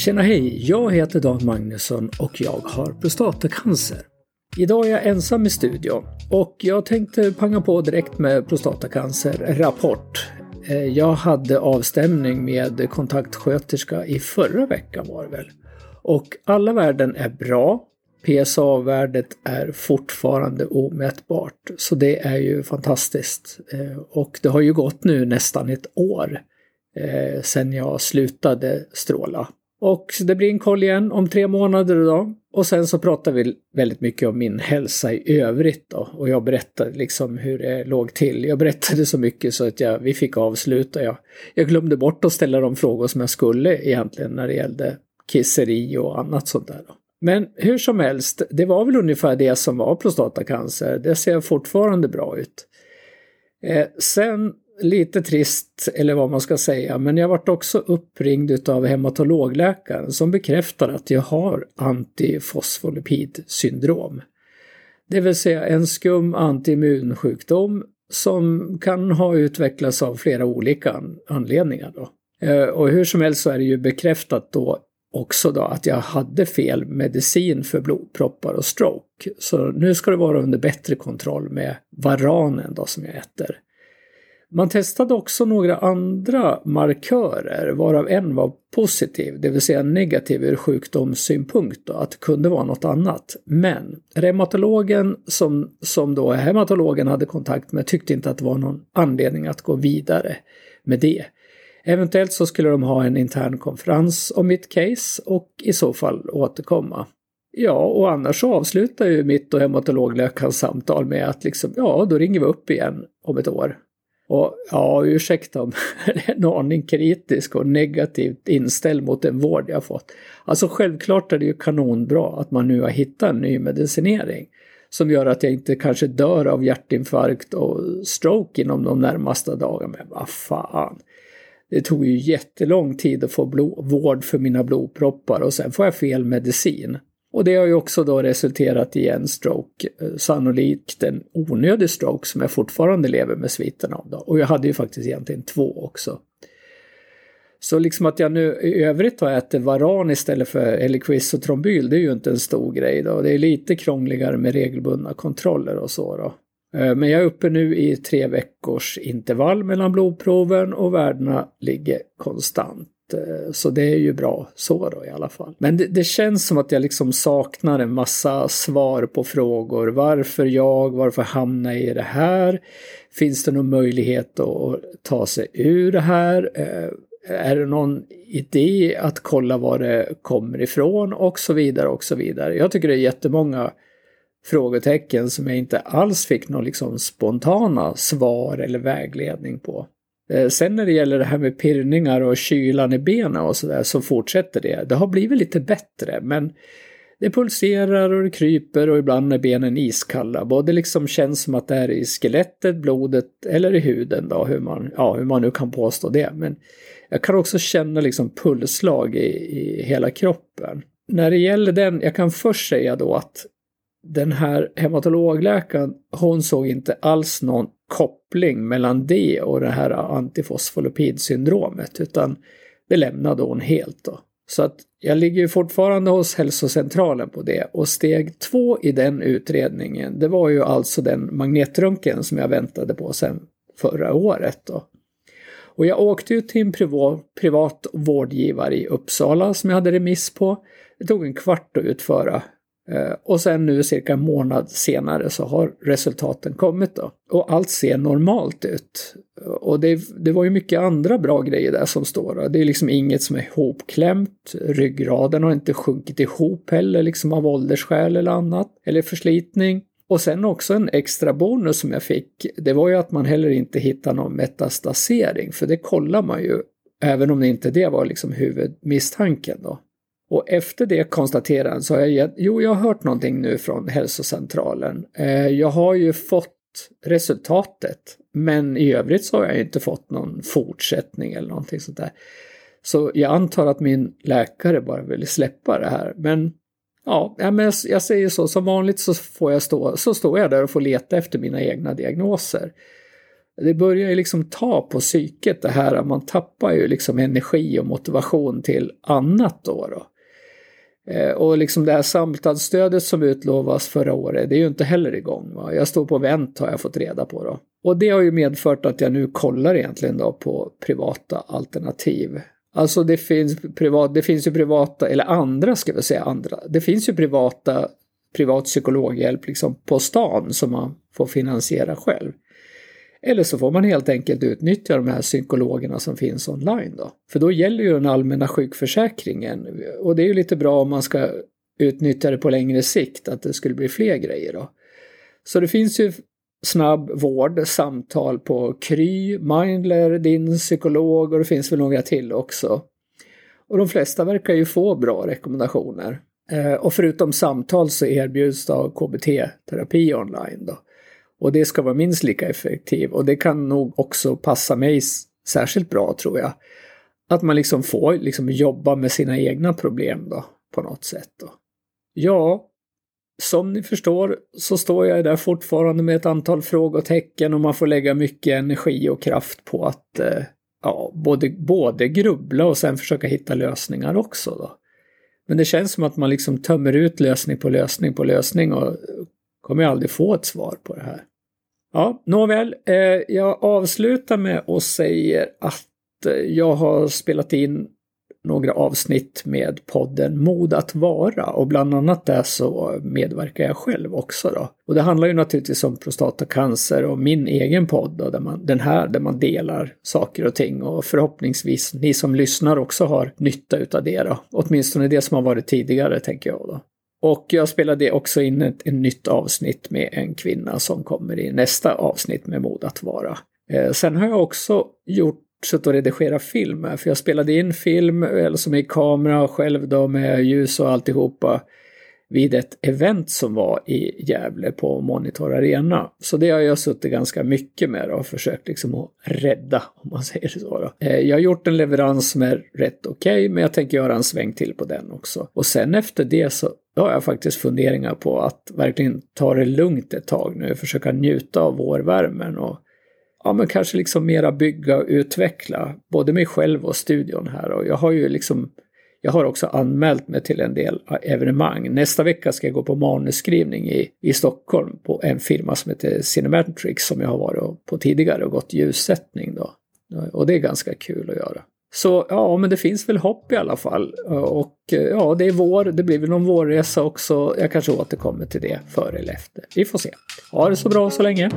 Tjena hej! Jag heter Dan Magnusson och jag har prostatacancer. Idag är jag ensam i studion och jag tänkte panga på direkt med prostatacancer-rapport. Eh, jag hade avstämning med kontaktsköterska i förra veckan var det väl. Och alla värden är bra. PSA-värdet är fortfarande omätbart. Så det är ju fantastiskt. Eh, och det har ju gått nu nästan ett år eh, sedan jag slutade stråla. Och det blir en koll igen om tre månader då. Och sen så pratar vi väldigt mycket om min hälsa i övrigt då. Och jag berättade liksom hur det låg till. Jag berättade så mycket så att jag, vi fick avsluta. Jag, jag glömde bort att ställa de frågor som jag skulle egentligen när det gällde kisseri och annat sånt där. Då. Men hur som helst, det var väl ungefär det som var prostatacancer. Det ser fortfarande bra ut. Eh, sen lite trist, eller vad man ska säga, men jag vart också uppringd av hematologläkaren som bekräftar att jag har antifosfolipidsyndrom. Det vill säga en skum antiimmunsjukdom som kan ha utvecklats av flera olika anledningar. Då. Eh, och hur som helst så är det ju bekräftat då också då att jag hade fel medicin för blodproppar och stroke. Så nu ska det vara under bättre kontroll med varanen då som jag äter. Man testade också några andra markörer varav en var positiv, det vill säga negativ ur sjukdomssynpunkt, då, att det kunde vara något annat. Men reumatologen som, som då hematologen hade kontakt med tyckte inte att det var någon anledning att gå vidare med det. Eventuellt så skulle de ha en intern konferens om mitt case och i så fall återkomma. Ja, och annars så avslutar ju mitt och hematologläkarens samtal med att liksom, ja, då ringer vi upp igen om ett år. Och ja, ursäkta om jag är en aning kritisk och negativt inställd mot den vård jag fått. Alltså självklart är det ju kanonbra att man nu har hittat en ny medicinering som gör att jag inte kanske dör av hjärtinfarkt och stroke inom de närmaste dagarna. Men vad fan. Det tog ju jättelång tid att få vård för mina blodproppar och sen får jag fel medicin. Och det har ju också då resulterat i en stroke, eh, sannolikt en onödig stroke som jag fortfarande lever med sviterna av. Då. Och jag hade ju faktiskt egentligen två också. Så liksom att jag nu i övrigt har ätit Varan istället för Eliquis och Trombyl, det är ju inte en stor grej då. Det är lite krångligare med regelbundna kontroller och så då. Eh, men jag är uppe nu i tre veckors intervall mellan blodproven och värdena ligger konstant. Eh, så det är ju bra så då i alla fall. Men det, det, känns som att jag liksom saknar en massa svar på frågor. Varför jag? Varför hamnar jag i det här? Finns det någon möjlighet att ta sig ur det här? Eh, är det någon idé att kolla var det kommer ifrån? Och så vidare och så vidare. Jag tycker det är jättemånga frågetecken som jag inte alls fick några liksom spontana svar eller vägledning på. Eh, sen när det gäller det här med pirrningar och kylan i benen och sådär så fortsätter det. Det har blivit lite bättre men det pulserar och det kryper och ibland är benen iskalla. Både liksom känns som att det är i skelettet, blodet eller i huden då, hur man, ja, hur man nu kan påstå det. Men jag kan också känna liksom pulsslag i, i hela kroppen. När det gäller den, jag kan först säga då att den här hematologläkaren, hon såg inte alls någon koppling mellan det och det här antifosfolipidsyndromet, utan det lämnade hon helt då. Så att jag ligger fortfarande hos hälsocentralen på det och steg två i den utredningen, det var ju alltså den magnetröntgen som jag väntade på sedan förra året då. Och jag åkte ju till en privat, vårdgivare i Uppsala som jag hade remiss på. Det tog en kvart att utföra Eh, och sen nu cirka en månad senare så har resultaten kommit då. Och allt ser normalt ut. Och det, det var ju mycket andra bra grejer där som står. Då. Det är liksom inget som är ihopklämt. Ryggraden har inte sjunkit ihop heller, liksom av åldersskäl eller annat. Eller förslitning. Och sen också en extra bonus som jag fick, det var ju att man heller inte hittar någon metastasering, för det kollar man ju, även om det inte det var liksom huvudmisstanken då. Och efter det konstaterandet så har jag gett, jo jag har hört någonting nu från hälsocentralen. Eh, jag har ju fått resultatet, men i övrigt så har jag inte fått någon fortsättning eller någonting sånt där. Så jag antar att min läkare bara vill släppa det här. Men ja, men jag, säger så, som vanligt så får jag stå, så står jag där och får leta efter mina egna diagnoser. det börjar ju liksom ta på psyket det här, man tappar ju liksom energi och motivation till annat då. då. Eh, och liksom det här samtalsstödet som utlovas förra året, det är ju inte heller igång. Va? Jag står på vänt har jag fått reda på då. Och det har ju medfört att jag nu kollar egentligen då på privata alternativ. Alltså det finns, privat, det finns ju privata, eller andra ska vi säga andra, det finns ju privata privat psykologhjälp liksom på stan som man får finansiera själv. Eller så får man helt enkelt utnyttja de här psykologerna som finns online då. För då gäller ju den allmänna sjukförsäkringen och det är ju lite bra om man ska utnyttja det på längre sikt, att det skulle bli fler grejer då. Så det finns ju snabb vård, samtal på Kry, Mindler, din psykolog och det finns väl några till också. Och de flesta verkar ju få bra rekommendationer. Eh, och förutom samtal så erbjuds då KBT-terapi online då. Och det ska vara minst lika effektivt och det kan nog också passa mig särskilt bra tror jag. Att man liksom får liksom jobba med sina egna problem då på något sätt. Då. Ja, som ni förstår så står jag där fortfarande med ett antal frågetecken och man får lägga mycket energi och kraft på att eh, ja, både, både grubbla och sen försöka hitta lösningar också. Då. Men det känns som att man liksom tömmer ut lösning på lösning på lösning och kommer aldrig få ett svar på det här. Ja, nåväl, eh, jag avslutar med att säga att jag har spelat in några avsnitt med podden Mod att vara och bland annat där så medverkar jag själv också då. Och det handlar ju naturligtvis om prostatacancer och min egen podd då, där man, den här där man delar saker och ting och förhoppningsvis ni som lyssnar också har nytta utav det då. Åtminstone det som har varit tidigare tänker jag då. Och jag spelade också in ett, ett nytt avsnitt med en kvinna som kommer i nästa avsnitt med Mod att vara. Eh, sen har jag också gjort suttit och redigerat film för jag spelade in film, eller som i kamera själv då med ljus och alltihopa vid ett event som var i Gävle på Monitor Arena. Så det har jag suttit ganska mycket med och försökt liksom att rädda, om man säger så. Då. Eh, jag har gjort en leverans som är rätt okej, okay, men jag tänker göra en sväng till på den också. Och sen efter det så då har jag faktiskt funderingar på att verkligen ta det lugnt ett tag nu, försöka njuta av vårvärmen och ja, men kanske liksom mera bygga och utveckla både mig själv och studion här. Och jag har ju liksom jag har också anmält mig till en del evenemang. Nästa vecka ska jag gå på manusskrivning i, i Stockholm på en firma som heter Cinematrix som jag har varit på tidigare och gått ljussättning då. Och det är ganska kul att göra. Så ja, men det finns väl hopp i alla fall. Och eh, ja, det är vår, det blir väl någon vårresa också. Jag kanske återkommer till det före eller efter. Vi får se. Ha det så bra så länge.